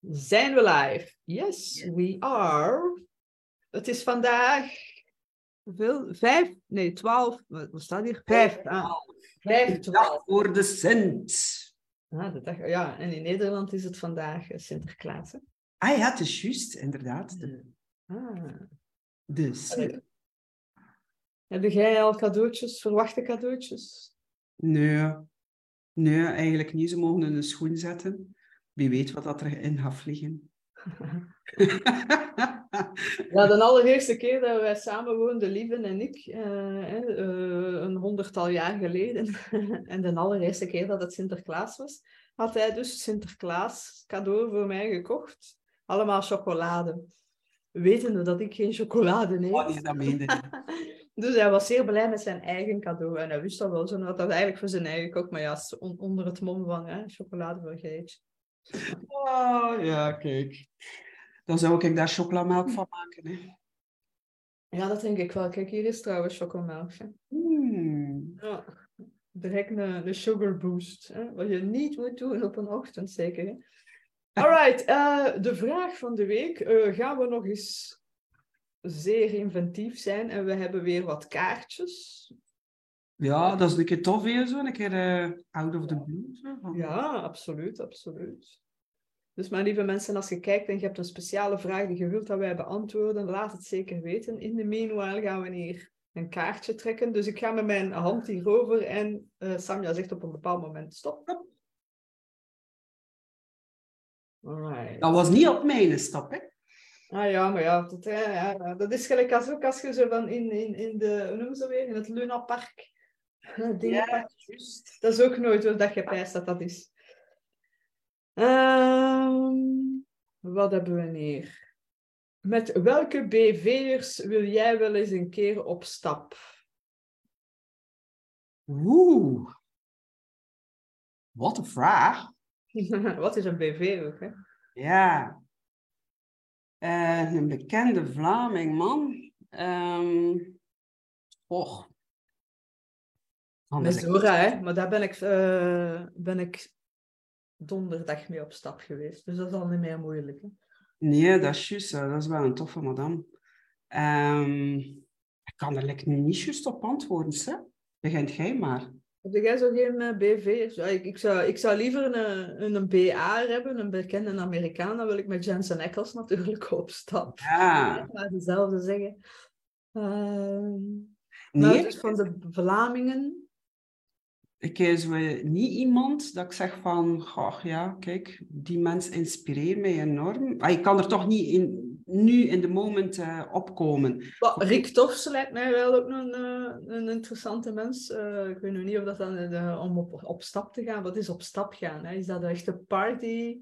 Zijn we live? Yes, we are. Het is vandaag hoeveel? Vijf? Nee, twaalf. Wat staat hier? Vijf. Ah, vijf, twaalf. voor de Sint. Ah, de dag, ja, en in Nederland is het vandaag eh, Sinterklaas. Hè? Ah ja, het is juist, inderdaad. De, Ah. de Sint. Heb jij al cadeautjes, verwachte cadeautjes? Nee. nee, eigenlijk niet. Ze mogen een schoen zetten. Wie weet wat dat erin gaat vliegen. Ja, de allereerste keer dat wij samen woonden, Lieven en ik, eh, eh, een honderdtal jaar geleden, en de allereerste keer dat het Sinterklaas was, had hij dus Sinterklaas cadeau voor mij gekocht. Allemaal chocolade. Wetende dat ik geen chocolade neem. Wat is dat meende? Dus hij was zeer blij met zijn eigen cadeau. En hij wist dat wel zo. Dat eigenlijk voor zijn eigen gekocht. Maar ja, onder het mom van hè, chocolade voor Geetje. Oh, ja, kijk. Dan zou ik daar chocolamelk van maken. Hè. Ja, dat denk ik wel. Kijk, hier is trouwens chocomelk. hè. Hmm. Ja, direct een, een sugar boost. Hè? Wat je niet moet doen op een ochtend, zeker. Hè? Alright, eh, de vraag van de week. eh, gaan we nog eens zeer inventief zijn en we hebben weer wat kaartjes? Ja, dat is een keer tof weer zo. Een keer eh, out of the blue. Zo. Ja, absoluut, absoluut. Dus mijn lieve mensen, als je kijkt en je hebt een speciale vraag die je wilt dat wij beantwoorden, laat het zeker weten. In de meanwhile gaan we hier een kaartje trekken. Dus ik ga met mijn hand hierover en eh Samja zegt op een bepaald moment stop. Alright. Dat was niet op mijn stap, hè? Ah ja, maar ja, dat, ja, ja, dat is gelijk als ook als je zo van in, in, in de, hoe noemen ze weer, in het Luna Het Dierenpark. Dat is ook nooit hoe dat je pijst dat dat is. Ehm, wat hebben we hier? Met welke BV'ers wil jij wel eens een keer op stap? Oeh. Wat een vraag. wat is een BV ook, hè? Ja. Eh, een bekende Vlaming, man. Ehm och. Met Zora, hè? Maar daar ben ik, eh, ben ik donderdag mee op stap geweest. Dus dat is al niet meer moeilijk, hè? Nee, dat is juist. eh, Dat is wel een toffe madame. Ehm, ik kan er niet juist op antwoorden, hè? Begint jij maar. Heb jij zo geen eh, BV? Ik, ik, zou, ik zou liever een, een, een BA hebben, een bekende Amerikaan. Dan wil ik met Jensen Eccles natuurlijk op stap. Ja. Maar dezelfde zeggen. Ehm Nee, dus van de Vlamingen. Ik is niet iemand dat ik zeg van, goh, ja, kijk, die mens inspireert mij enorm. Ah, ik kan er toch niet in, nu in de moment eh, opkomen. Wel, Rick Tofs lijkt mij wel ook een, eh, een interessante mens. Eh, ik weet nog niet of dat dan om op, op stap te gaan. Wat is op stap gaan? Hè? Is dat echt een party?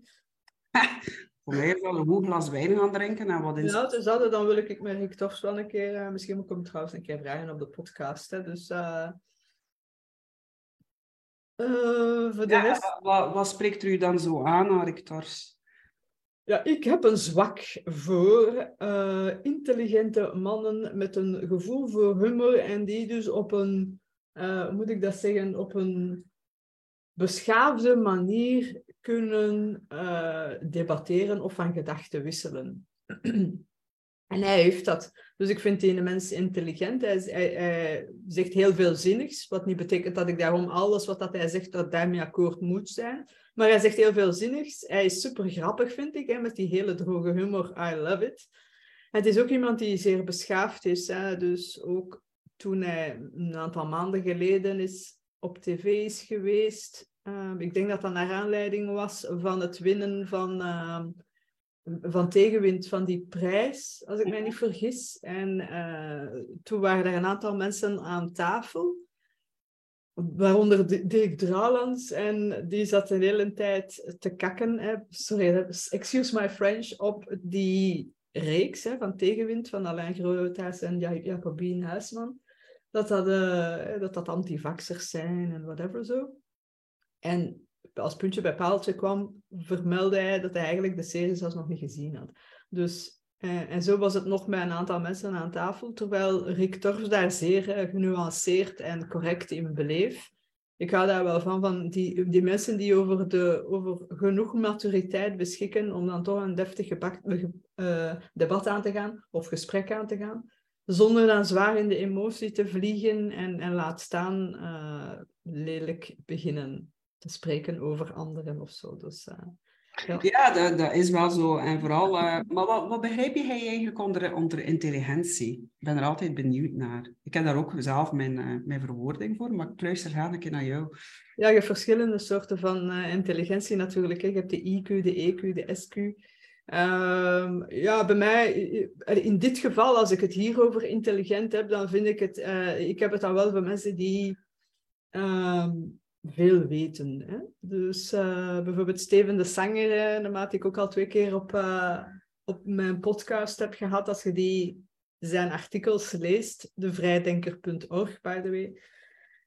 Voor mij is wel een goed glas wijn gaan drinken en wat in Ja, dus dat, dan wil ik met Rick Tofs wel een keer... misschien moet ik hem trouwens een keer vragen op de podcast. Hè? Dus... eh, voor de Ja, rest... wat, wat, spreekt u dan zo aan, Arik Tors? Ja, ik heb een zwak voor eh, intelligente mannen met een gevoel voor humor en die dus op een, hoe moet ik dat zeggen, op een beschaafde manier kunnen debatteren of van gedachten wisselen. en hij heeft dat. Dus ik vind die mens intelligent. Hij, hij zegt heel veel zinnigs, wat niet betekent dat ik daarom alles wat dat hij zegt, dat daarmee akkoord moet zijn. Maar hij zegt heel veel zinnigs. Hij is super grappig, vind ik, hè, met die hele droge humor. I love it. Het is ook iemand die zeer beschaafd is. Hè, dus ook toen hij een aantal maanden geleden is op tv is geweest. ehm, ik denk dat dat naar aanleiding was van het winnen van, ehm, van tegenwind van die prijs, als ik mij niet vergis. En eh, toen waren er een aantal mensen aan tafel. Waaronder Di- Dirk Drouwlands. En die zat de hele tijd te kakken. Hè. Sorry, excuse my French. Op die reeks hè, van Tegenwind van Alain Groothuis en Ja- Jacobien Huisman. Dat dat, eh, dat, dat antivaxers zijn en whatever zo. En als puntje bij paaltje kwam, vermeldde hij dat hij eigenlijk de serie zelfs nog niet gezien had. Dus, eh, en zo was het nog met een aantal mensen aan tafel, terwijl Rick Torfs daar zeer eh, genuanceerd en correct in bleef. ik ga daar wel van, van die, die mensen die over, de, over genoeg maturiteit beschikken om dan toch een deftig uh, debat aan te gaan of gesprek aan te gaan, zonder dan zwaar in de emotie te vliegen en, en laat staan lelijk beginnen te spreken over anderen of zo. Dus, uh, ja, ja dat, dat, is wel zo. En vooral, uh, maar wat, wat begrijp je eigenlijk onder, onder intelligentie? Ik ben er altijd benieuwd naar. Ik heb daar ook zelf mijn, uh, mijn verwoording voor, maar ik luister graag een keer naar jou. Ja, je hebt verschillende soorten van intelligentie natuurlijk. Hè. Je hebt de IQ, de EQ, de SQ. Um, ja, bij mij, in dit geval, als ik het hier over intelligent heb, dan vind ik het, ik heb het dan wel voor mensen die um, veel weten. Hè? Dus uh, bijvoorbeeld Steven de Sanger, naarmate ik ook al twee keer op, uh, op mijn podcast heb gehad, als je die, zijn artikels leest, devrijdenker.org, by the way,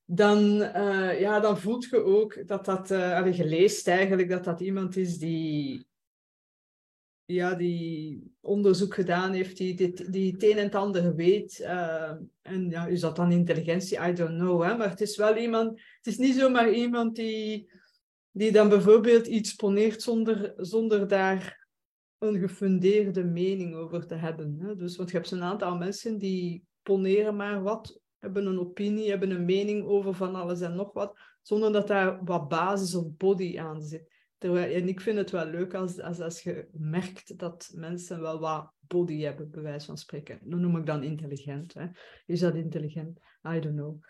dan, uh, ja, dan voelt je ook dat dat, uh, je leest eigenlijk dat dat iemand is die ja, die onderzoek gedaan heeft, die, die het een en het ander weet. Uh, en ja, is dat dan intelligentie? I don't know. Hè? Maar het is wel iemand, het is niet zomaar iemand die, die dan bijvoorbeeld iets poneert zonder, zonder daar een gefundeerde mening over te hebben. Hè? Dus, want je hebt een aantal mensen die poneren maar wat, hebben een opinie, hebben een mening over van alles en nog wat, zonder dat daar wat basis of body aan zit. Terwijl, en ik vind het wel leuk als, als, als je merkt dat mensen wel wat body hebben, bij wijze van spreken. Dan noem ik dan intelligent. Hè. Is dat intelligent? I don't know.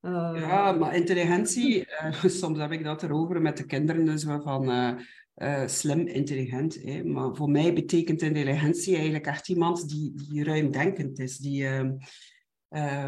Uh, ja, maar intelligentie, uh, soms heb ik dat erover met de kinderen, dus van uh, slim, intelligent. Hè. Maar voor mij betekent intelligentie eigenlijk echt iemand die, die ruimdenkend is, die, ehm,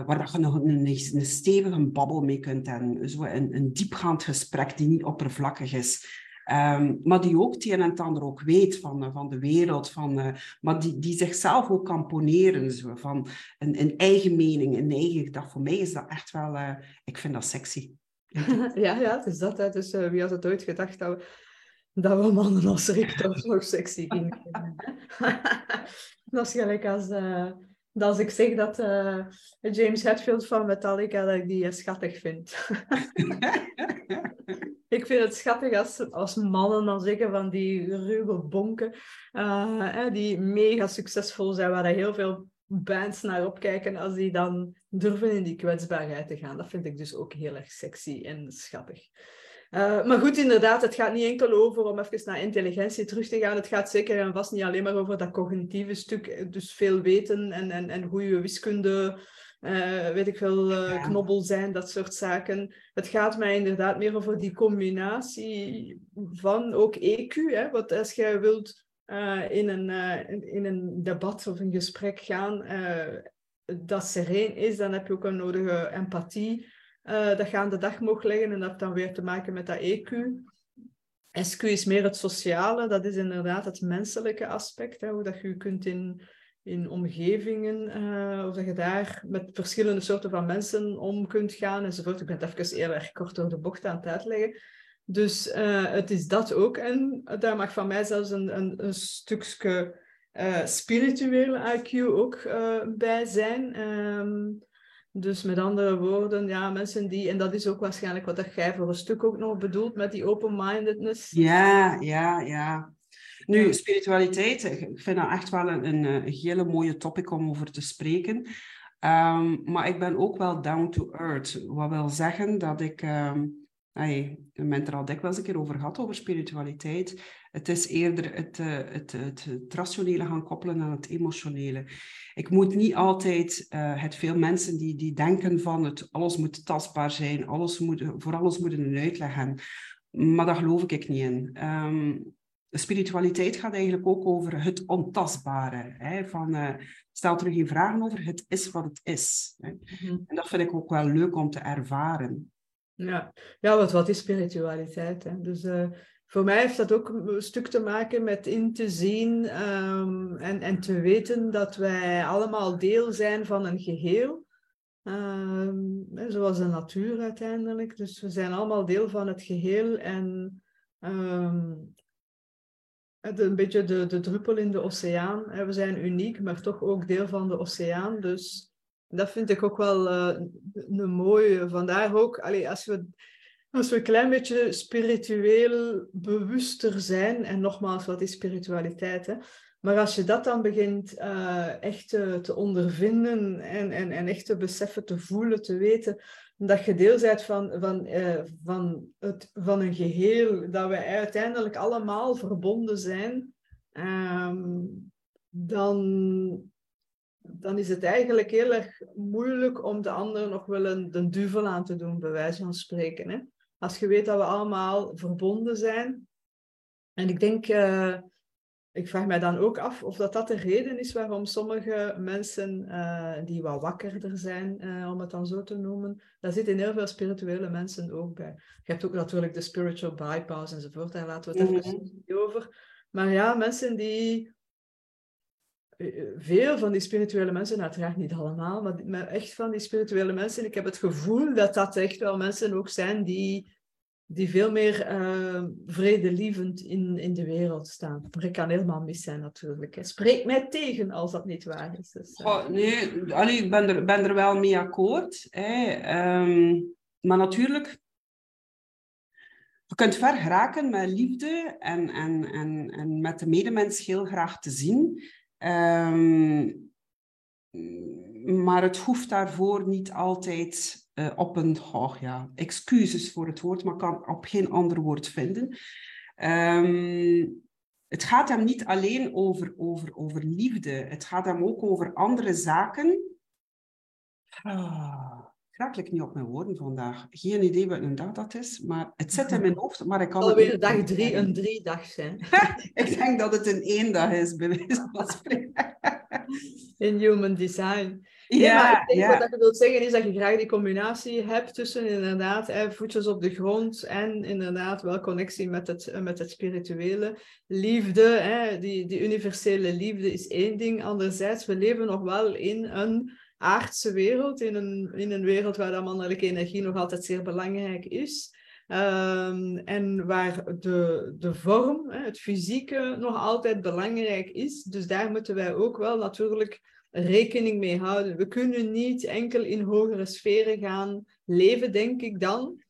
waar je nog een, een, stevige babbel mee kunt hebben. Zo een, een diepgaand gesprek die niet oppervlakkig is. Um, maar die ook het een en het ander ook weet van, uh, van de wereld, van, uh, maar die, die zichzelf ook kan poneren, zo, van een, een eigen mening, een eigen gedachte. Voor mij is dat echt wel, uh, ik vind dat sexy. ja, ja, het is dat. Hè. Dus wie had het ooit gedacht dat we, dat we mannen als rector nog sexy gingen Dat is gelijk als, dat als ik zeg dat James Hetfield van Metallica, dat ik die schattig vind. Ik vind het schattig als, mannen dan zeggen van die ruwe bonken, uh, die mega succesvol zijn, waar heel veel bands naar opkijken, als die dan durven in die kwetsbaarheid te gaan. Dat vind ik dus ook heel erg sexy en schattig. Uh, maar goed, inderdaad, het gaat niet enkel over om even naar intelligentie terug te gaan. Het gaat zeker en vast niet alleen maar over dat cognitieve stuk, dus veel weten en, en, en goede wiskunde uh, weet ik veel, uh, knobbel zijn, dat soort zaken. Het gaat mij inderdaad meer over die combinatie van ook EQ. Hè? Want als je wilt uh, in, een, in een debat of een gesprek gaan dat sereen is, dan heb je ook een nodige empathie dat je aan de dag mag leggen. En dat heeft dan weer te maken met dat EQ. SQ is meer het sociale, dat is inderdaad het menselijke aspect. Hè? Hoe dat je je kunt in in omgevingen, uh, of dat je daar met verschillende soorten van mensen om kunt gaan enzovoort. Ik ben het even heel erg kort door de bocht aan het uitleggen. Dus uh, het is dat ook. En daar mag van mij zelfs een, een, stukje uh, spirituele IQ ook bij zijn. Um, dus met andere woorden, ja, mensen die, en dat is ook waarschijnlijk wat dat jij voor een stuk ook nog bedoelt met die open-mindedness. Ja, ja, ja. Nu, spiritualiteit, ik vind dat echt wel een, een, hele mooie topic om over te spreken. Um, maar ik ben ook wel down to earth. Wat wil zeggen dat ik, um, hey, we hebben het er al dikwijls een keer over gehad, over spiritualiteit. Het is eerder het, uh, het, het, het, rationele gaan koppelen aan het emotionele. Ik moet niet altijd, uh, het veel mensen die, die denken van het, alles moet tastbaar zijn, alles moet, voor alles moet een uitleg hebben. Maar daar geloof ik niet in. Um, spiritualiteit gaat eigenlijk ook over het ontastbare. Hè? Van, uh, stel er geen vragen over, het is wat het is. Hè? Mhm. En dat vind ik ook wel leuk om te ervaren. Ja, ja wat, wat is spiritualiteit? Hè? Dus uh, voor mij heeft dat ook een stuk te maken met in te zien um, en, en te weten dat wij allemaal deel zijn van een geheel. Um, zoals de natuur uiteindelijk. Dus we zijn allemaal deel van het geheel en um, een beetje de, de druppel in de oceaan. We zijn uniek, maar toch ook deel van de oceaan. Dus dat vind ik ook wel uh, een mooie. Vandaar ook, allee, als we Als we een klein beetje spiritueel bewuster zijn, en nogmaals, wat is spiritualiteit? Hè? Maar als je dat dan begint uh, echt te, te ondervinden en, en, en echt te beseffen, te voelen, te weten dat je deel van, van, uh, van, het, van een geheel, dat we uiteindelijk allemaal verbonden zijn, um, dan, dan is het eigenlijk heel erg moeilijk om de ander nog wel een de duvel aan te doen, bij wijze van spreken. Hè? Als je weet dat we allemaal verbonden zijn. En ik denk, uh, ik vraag mij dan ook af of dat, dat de reden is waarom sommige mensen uh, die wat wakkerder zijn, uh, om het dan zo te noemen, daar zitten heel veel spirituele mensen ook bij. Je hebt ook natuurlijk de spiritual bypass enzovoort, daar laten we het mm -hmm. even niet over. Maar ja, mensen die veel van die spirituele mensen, uiteraard niet allemaal, maar echt van die spirituele mensen, ik heb het gevoel dat dat echt wel mensen ook zijn die, die veel meer uh, vredelievend in, in de wereld staan. Maar ik kan helemaal mis zijn natuurlijk. Spreek mij tegen als dat niet waar is. Dus, uh... oh, nee, allee, ik ben er, ben er wel mee akkoord. Hè. Um, maar natuurlijk, je kunt ver geraken met liefde en, en, en, en met de medemens heel graag te zien. Um, maar het hoeft daarvoor niet altijd uh, op een, oh ja, excuses voor het woord, maar kan op geen ander woord vinden. Um, het gaat hem niet alleen over, over, over liefde, het gaat hem ook over andere zaken. Ah, raak ik niet op mijn woorden vandaag. Geen idee wat een dag dat is, maar het zit in mijn hoofd, maar ik kan Alweer het dag drie, een drie dag zijn. ik denk dat het een één dag is, bij wijze van spreken. In human design. Ja, ja, Wat ik wil zeggen is dat je graag die combinatie hebt tussen inderdaad hè, voetjes op de grond en inderdaad wel connectie met het, met het spirituele. Liefde, hè, die, die universele liefde is één ding. Anderzijds, we leven nog wel in een aardse wereld, in een, in een wereld waar de mannelijke energie nog altijd zeer belangrijk is. Um, en waar de, de vorm, hè, het fysieke, nog altijd belangrijk is. Dus daar moeten wij ook wel natuurlijk rekening mee houden. We kunnen niet enkel in hogere sferen gaan leven, denk ik dan.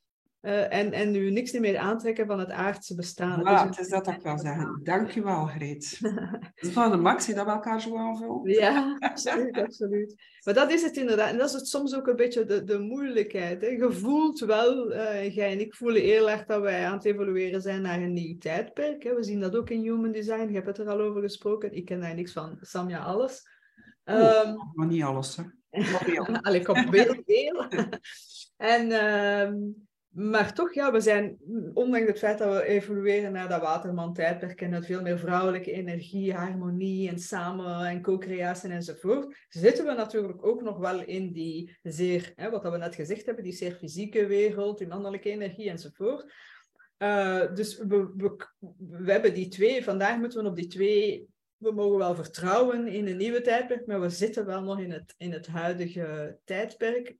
Uh, en, en nu niks meer aantrekken van het aardse bestaan. Dus het is dat ik wel zeggen. Dank je wel, Greet. van de max, dat we elkaar zo aanvullen. Ja, absoluut, absoluut. Maar dat is het inderdaad. En dat is het soms ook een beetje de, de moeilijkheid. Hè. Je voelt wel, uh, jij en ik voelen heel erg dat wij aan het evolueren zijn naar een nieuw tijdperk. Hè. We zien dat ook in human design. Je hebt het er al over gesproken. Ik ken daar niks van. Samja, alles. Um, maar niet alles, hè. Allee, kom, heel veel. en... Um, maar toch, ja, we zijn, ondanks het feit dat we evolueren naar dat waterman-tijdperk en dat veel meer vrouwelijke energie, harmonie en samen en co-creatie enzovoort, zitten we natuurlijk ook nog wel in die zeer, hè, wat we net gezegd hebben, die zeer fysieke wereld, die mannelijke energie enzovoort. Uh, dus we, we, we hebben die twee, vandaag moeten we op die twee we mogen wel vertrouwen in een nieuwe tijdperk, maar we zitten wel nog in het, in het huidige tijdperk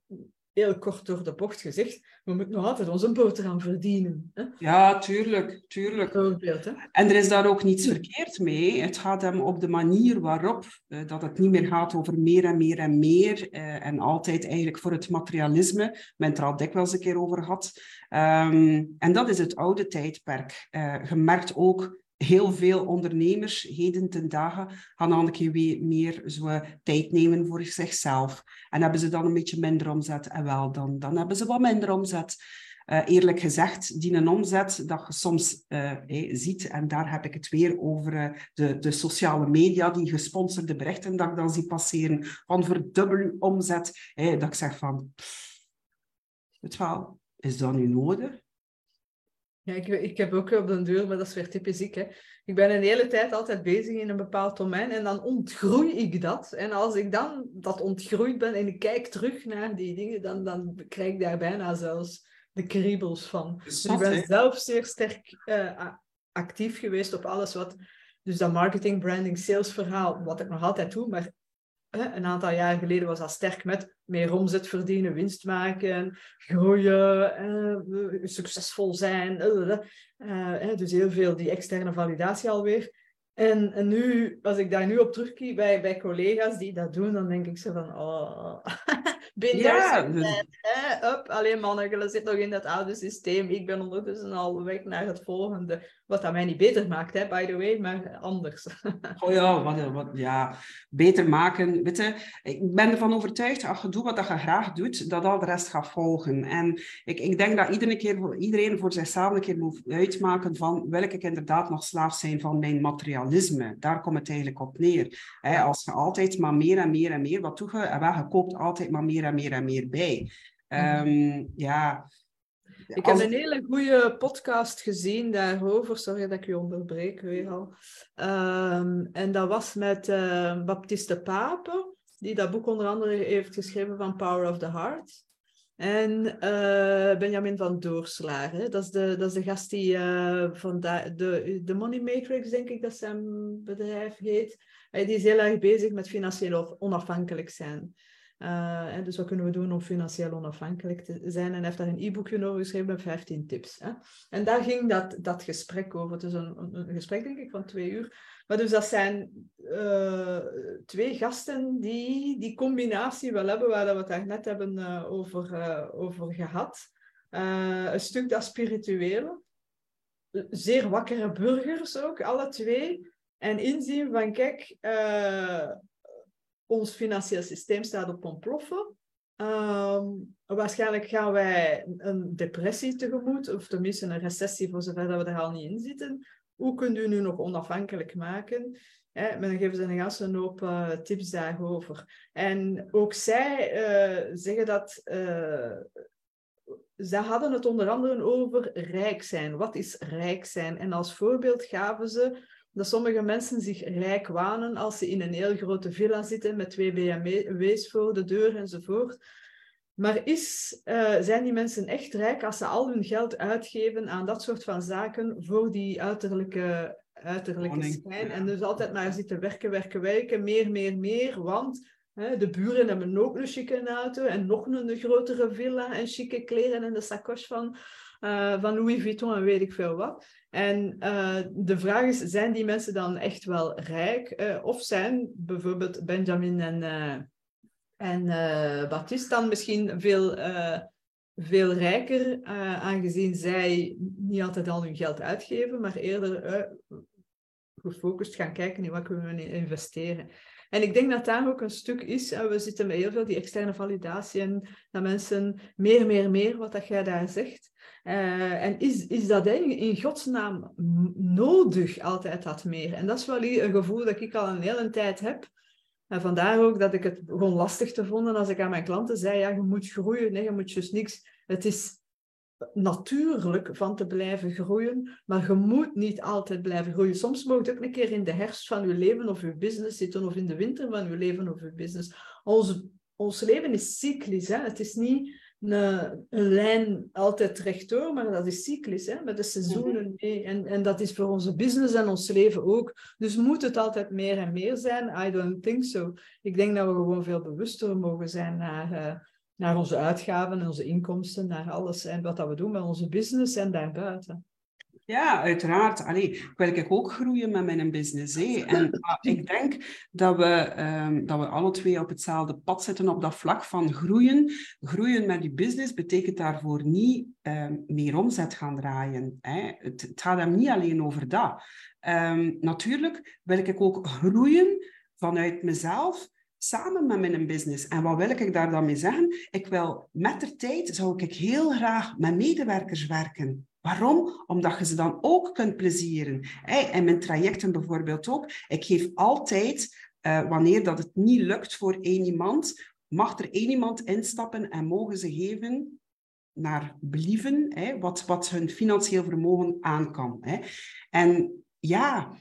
heel kort door de bocht gezegd, we moeten nog altijd onze boterham verdienen. Hè? Ja, tuurlijk, tuurlijk. Hè? En er is daar ook niets verkeerd mee. Het gaat hem op de manier waarop, uh, dat het niet meer gaat over meer en meer en meer, uh, en altijd eigenlijk voor het materialisme, men het er al dikwijls een keer over had. Um, en dat is het oude tijdperk. Uh, je merkt ook heel veel ondernemers heden ten dagen gaan dan een keer meer zo tijd nemen voor zichzelf. En hebben ze dan een beetje minder omzet. En wel, dan, dan hebben ze wat minder omzet. Uh, eerlijk gezegd, die een omzet dat je soms hey, ziet, en daar heb ik het weer over de, de sociale media, die gesponsorde berichten dat ik dan zie passeren, van verdubbel omzet, dat ik zeg van, het wel, is dat nu nodig? Ja, ik, ik heb ook op de deur, maar dat is weer typisch ik. Hè. Ik ben een hele tijd altijd bezig in een bepaald domein en dan ontgroei ik dat. En als ik dan dat ontgroeid ben en ik kijk terug naar die dingen, dan, dan krijg ik daar bijna zelfs de kriebels van. Dus ik ben zelf zeer sterk uh, actief geweest op alles wat... Dus dat marketing, branding, sales verhaal, wat ik nog altijd doe, maar een aantal jaar geleden was dat sterk met meer omzet verdienen, winst maken, groeien, eh, succesvol zijn. Uh, uh, dus heel veel die externe validatie alweer. En, en, nu, als ik daar nu op terugkijk bij, bij collega's die dat doen, dan denk ik zo van, oh, Ben Ja, dus-? Up, alleen mannen, je zit nog in dat oude systeem. Ik ben ondertussen al weg naar het volgende. Wat dat mij niet beter maakt, hè, by the way, maar anders. Oh ja, wat, wat, ja, beter maken. Weet je, ik ben ervan overtuigd, als je doet wat je graag doet, dat al de rest gaat volgen. En ik, ik denk dat iedere keer, voor- iedereen voor zichzelf een keer moet uitmaken van wil ik inderdaad nog slaaf zijn van mijn materialisme. Daar komt het eigenlijk op neer. Als je altijd maar meer en meer en meer, wat je? En wel, je koopt altijd maar meer en meer en meer bij. Ehm, ja. Ik heb een hele goede podcast gezien daarover. Sorry dat ik je onderbreek weer al. Ehm, en dat was met eh, Baptiste Pape, die dat boek onder andere heeft geschreven van Power of the Heart. En eh, Benjamin van Doorslaar. Hè? Dat, is de, dat is de gast die eh, van de, de Money Matrix, denk ik dat zijn bedrijf heet. Eh, die is heel erg bezig met financieel onafhankelijk zijn. Hè, dus wat kunnen we doen om financieel onafhankelijk te zijn? En heeft daar een e-boekje over geschreven met 15 tips. Hè? En daar ging dat, dat gesprek over. Het is een, een, gesprek, denk ik, van twee uur. Maar dus dat zijn uh, twee gasten die die combinatie wel hebben, waar we het daar net hebben uh, over, over gehad. een stuk dat spirituele. Zeer wakkere burgers ook, alle twee. En inzien van, kijk, ons financieel systeem staat op ontploffen. Um, waarschijnlijk gaan wij een depressie tegemoet, of tenminste een recessie voor zover dat we er al niet in zitten. Hoe kunt u nu nog onafhankelijk maken? Hè, dan geven ze een ganse hoop tips daarover. En ook zij uh, zeggen dat uh, zij hadden het onder andere over rijk zijn. Wat is rijk zijn? En als voorbeeld gaven ze dat sommige mensen zich rijk wanen als ze in een heel grote villa zitten met twee BMW's voor de deur enzovoort. Maar is, uh, zijn die mensen echt rijk als ze al hun geld uitgeven aan dat soort van zaken voor die uiterlijke, uiterlijke schijn? En dus altijd maar zitten werken, werken, werken, meer, meer, meer, want hè, de buren hebben ook een chique auto en nog een grotere villa en chique kleren en de sacoche van, uh, van Louis Vuitton en weet ik veel wat. En uh, de vraag is, zijn die mensen dan echt wel rijk? Uh, of zijn bijvoorbeeld Benjamin en, en Baptiste dan misschien veel, veel rijker, aangezien zij niet altijd al hun geld uitgeven, maar eerder gefocust gaan kijken in wat kunnen we investeren. En ik denk dat daar ook een stuk is, we zitten met heel veel die externe validatie en dat mensen meer, meer, meer, wat dat jij daar zegt. Uh, en is, is dat in godsnaam nodig, altijd dat meer? En dat is wel een gevoel dat ik al een hele tijd heb. En vandaar ook dat ik het gewoon lastig te vonden als ik aan mijn klanten zei, ja, je moet groeien, nee, je moet dus niks. Het is natuurlijk van te blijven groeien, maar je moet niet altijd blijven groeien. Soms moet je ook een keer in de herfst van je leven of je business zitten, of in de winter van je leven of je business. Ons, ons leven is cyclisch, hè? het is niet een, een, lijn altijd rechtdoor, maar dat is cyclisch, hè? met de seizoenen mee. En, en dat is voor onze business en ons leven ook. Dus moet het altijd meer en meer zijn? I don't think so. Ik denk dat we gewoon veel bewuster mogen zijn naar, uh, naar onze uitgaven en onze inkomsten, naar alles en wat dat we doen met onze business en daarbuiten. Ja, uiteraard. Allee, wil ik ook groeien met mijn business. En uh, ik denk dat we, um, dat we alle twee op hetzelfde pad zitten op dat vlak van groeien. Groeien met je business betekent daarvoor niet um, meer omzet gaan draaien. Hè. Het, het, gaat hem niet alleen over dat. Um, natuurlijk wil ik ook groeien vanuit mezelf, samen met mijn business. En wat wil ik daar dan mee zeggen? Ik wil met de tijd, zou ik heel graag met medewerkers werken. Waarom? Omdat je ze dan ook kunt plezieren. En mijn trajecten bijvoorbeeld ook. Ik geef altijd, uh, wanneer dat het niet lukt voor één iemand, mag er één iemand instappen en mogen ze geven naar believen, wat, wat hun financieel vermogen aan kan. En ja,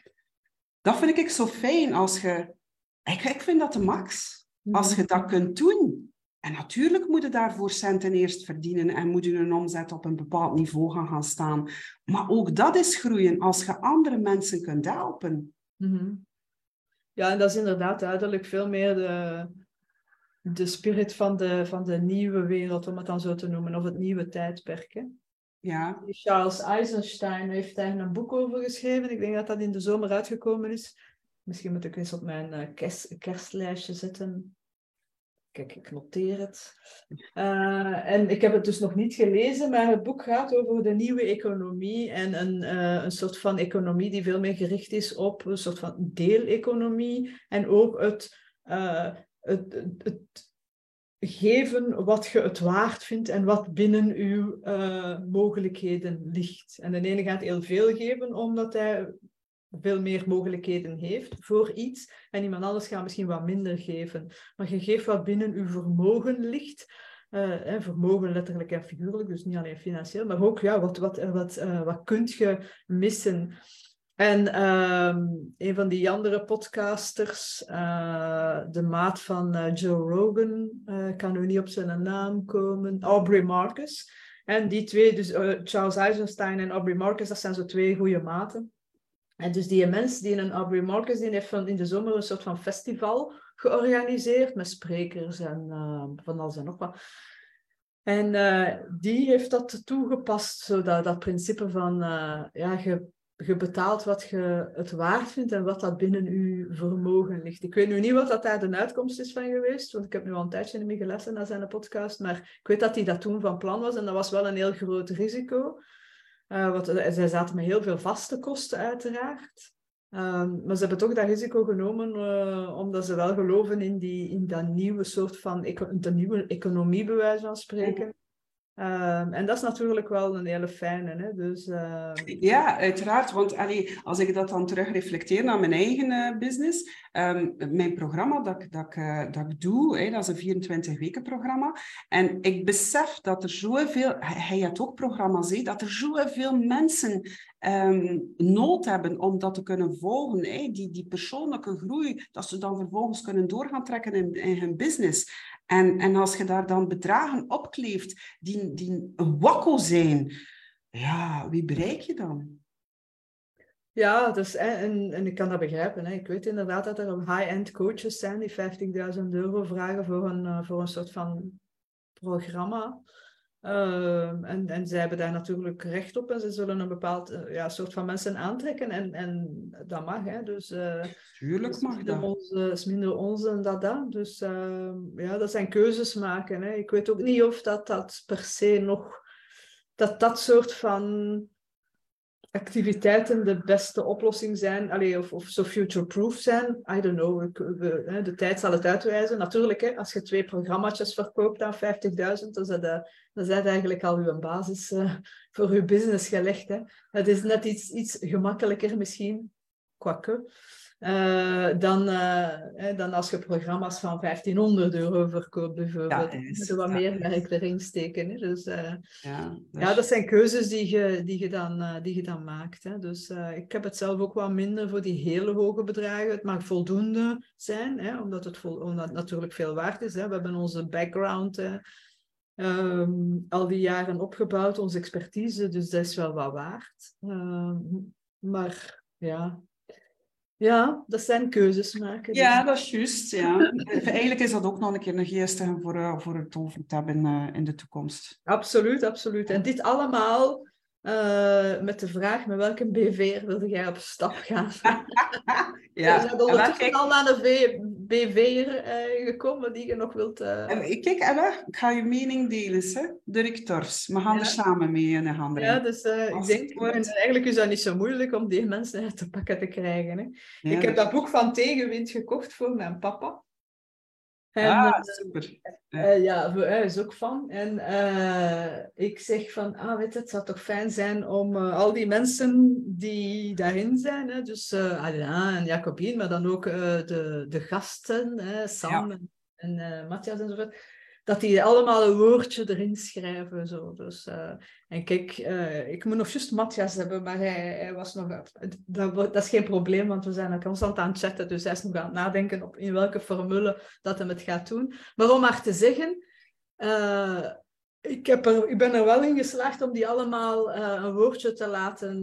dat vind ik zo fijn als je... Ik, ik vind dat de max. Als je dat kunt doen. En natuurlijk moet je daarvoor centen eerst verdienen en moet je een omzet op een bepaald niveau gaan, gaan staan. Maar ook dat is groeien als je andere mensen kunt helpen. -hmm. Ja, en dat is inderdaad duidelijk veel meer de, de spirit van de, van de nieuwe wereld, om het dan zo te noemen, of het nieuwe tijdperk. Hè? Ja. Charles Eisenstein heeft daar een boek over geschreven. Ik denk dat dat in de zomer uitgekomen is. Misschien moet ik eens op mijn uh, kerst, kerstlijstje zetten. Kijk, ik noteer het. Uh, en ik heb het dus nog niet gelezen, maar het boek gaat over de nieuwe economie en een, uh, een soort van economie die veel meer gericht is op een soort van deeleconomie en ook het, het, het, het, geven wat je het waard vindt en wat binnen uw mogelijkheden ligt. En de ene gaat heel veel geven omdat hij veel meer mogelijkheden heeft voor iets. En iemand anders gaat misschien wat minder geven. Maar je geeft wat binnen uw vermogen ligt. Uh, vermogen letterlijk en figuurlijk, dus niet alleen financieel, maar ook ja, wat, wat, wat, uh, wat kunt je missen. En uh, een van die andere podcasters, de maat van Joe Rogan, kan nu niet op zijn naam komen, Aubrey Marcus. En die twee, dus Charles Eisenstein en Aubrey Marcus, dat zijn zo twee goede maten. En dus die mens die een Aubrey Marcus die heeft van in de zomer een soort van festival georganiseerd met sprekers en uh, van alles en nog wat. En uh, die heeft dat toegepast, zodat dat principe van uh, ja, je, je betaalt wat je het waard vindt en wat dat binnen je vermogen ligt. Ik weet nu niet wat dat daar de uitkomst is van geweest, want ik heb nu al een tijdje niet meer gelezen naar zijn podcast, maar ik weet dat hij dat toen van plan was en dat was wel een heel groot risico. Uh, want zij zaten met heel veel vaste kosten, uiteraard. Um, maar ze hebben toch dat risico genomen, uh, omdat ze wel geloven in, die, in dat nieuwe soort van de nieuwe economie, bij wijze van spreken. Um, en dat is natuurlijk wel een hele fijne. Hè? Dus, uh... Ja, uiteraard. Want allee, als ik dat dan terug reflecteer naar mijn eigen uh, business, um, mijn programma dat, dat, uh, dat ik doe, hè, dat is een 24 weken programma. En ik besef dat er zoveel, hij had ook programma's, hè, dat er zoveel mensen um, nood hebben om dat te kunnen volgen. Hè? Die, die persoonlijke groei, dat ze dan vervolgens kunnen doorgaan trekken in, in hun business. En, en als je daar dan bedragen opkleeft die, die een wakko zijn, ja, wie bereik je dan? Ja, dus, en, en ik kan dat begrijpen. Hè. Ik weet inderdaad dat er high-end coaches zijn die 50.000 euro vragen voor een, eh, voor een soort van programma. Uh, en, en zij hebben daar natuurlijk recht op en ze zullen een bepaald uh, ja, soort van mensen aantrekken en, en dat mag. Hè. Dus, uh, Tuurlijk mag dat. Onze, is minder onze en dat dat. Dus ehm, ja, dat zijn keuzes maken. Hè. Ik weet ook niet of dat, dat per se nog... Dat dat soort van activiteiten de beste oplossing zijn, of, of zo future-proof zijn. I don't know, de tijd zal het uitwijzen. Natuurlijk, hè, als je twee programma's verkoopt aan 50.000, dan is dat, dan eigenlijk al uw basis uh, voor uw business gelegd. Hè. Het is net iets, iets gemakkelijker misschien, kwakke. Uh, dan, uh, dan als je programma's van 1500 euro verkoopt, bijvoorbeeld. Ja, je wat ja. meer werk erin steken. Hè? Dus, uh, ja, dat, ja, dat zijn keuzes die je, die je, dan, die je dan maakt. Hè? Dus ik heb het zelf ook wat minder voor die hele hoge bedragen. Het mag voldoende zijn, hè? Omdat, het vol, omdat het natuurlijk veel waard is. Hè? We hebben onze background um, al die jaren opgebouwd, onze expertise, dus dat is wel wat waard. Ehm, maar ja, ja, dat zijn keuzes maken. Ja, dat is juist. Ja. Eigenlijk is dat ook nog een keer een geestige voor, uh, voor het over te hebben uh, in de toekomst. Absoluut, absoluut. En dit allemaal uh, met de vraag met welke BV'er wilde jij op stap gaan? ja. We zijn ondertussen kijk... al naar de BV'er uh, gekomen die je nog wilt... Uh... Kijk, Ella, ik ga je mening delen, hè? directeurs. We gaan ja. er samen mee in de handen. Ja, dus ik denk, eigenlijk is dat niet zo moeilijk om die mensen uit te pakken te krijgen. Hè? Ja, ik heb dat boek van Tegenwind gekocht voor mijn papa. En, ah, super. Uh, ja, voor hij is ook van. En uh, ik zeg van, ah, weet het zou toch fijn zijn om uh, al die mensen die daarin zijn, hè, dus Alain en Jacobine, maar dan ook de, de gasten, Sam ja. en, en Matthias enzovoort, dat die allemaal een woordje erin schrijven. Zo. Dus, uh, en kijk, uh, ik moet nog juist Matthias hebben, maar hij, hij was nog... Dat, dat, is geen probleem, want we zijn constant aan het chatten, dus hij is nog aan het nadenken op in welke formule dat hij het gaat doen. Maar om maar te zeggen... Uh, ik, heb er, ik ben er wel in geslaagd om die allemaal een woordje te laten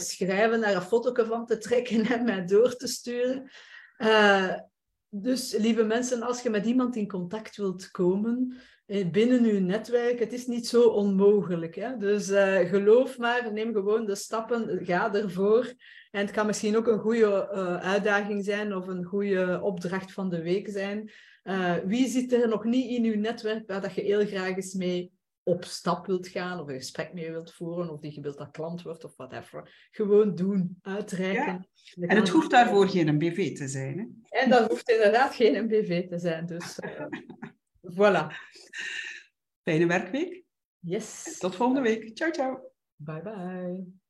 schrijven, daar een foto van te trekken en mij door te sturen. Dus lieve mensen, als je met iemand in contact wilt komen, eh, binnen uw netwerk. Het is niet zo onmogelijk. Hè? Dus uh, geloof maar, neem gewoon de stappen, ga ervoor. En het kan misschien ook een goede uh, uitdaging zijn of een goede opdracht van de week zijn. Wie zit er nog niet in uw netwerk waar dat je heel graag eens mee op stap wilt gaan of een gesprek mee wilt voeren of die je wilt dat klant wordt of whatever. Gewoon doen, uitreiken. Ja. En het hoeft daarvoor geen BV te zijn. Hè? En dat hoeft inderdaad geen BV te zijn. Dus uh, voilà. Fijne werkweek. Yes. Tot volgende week. Ciao, ciao. Bye bye.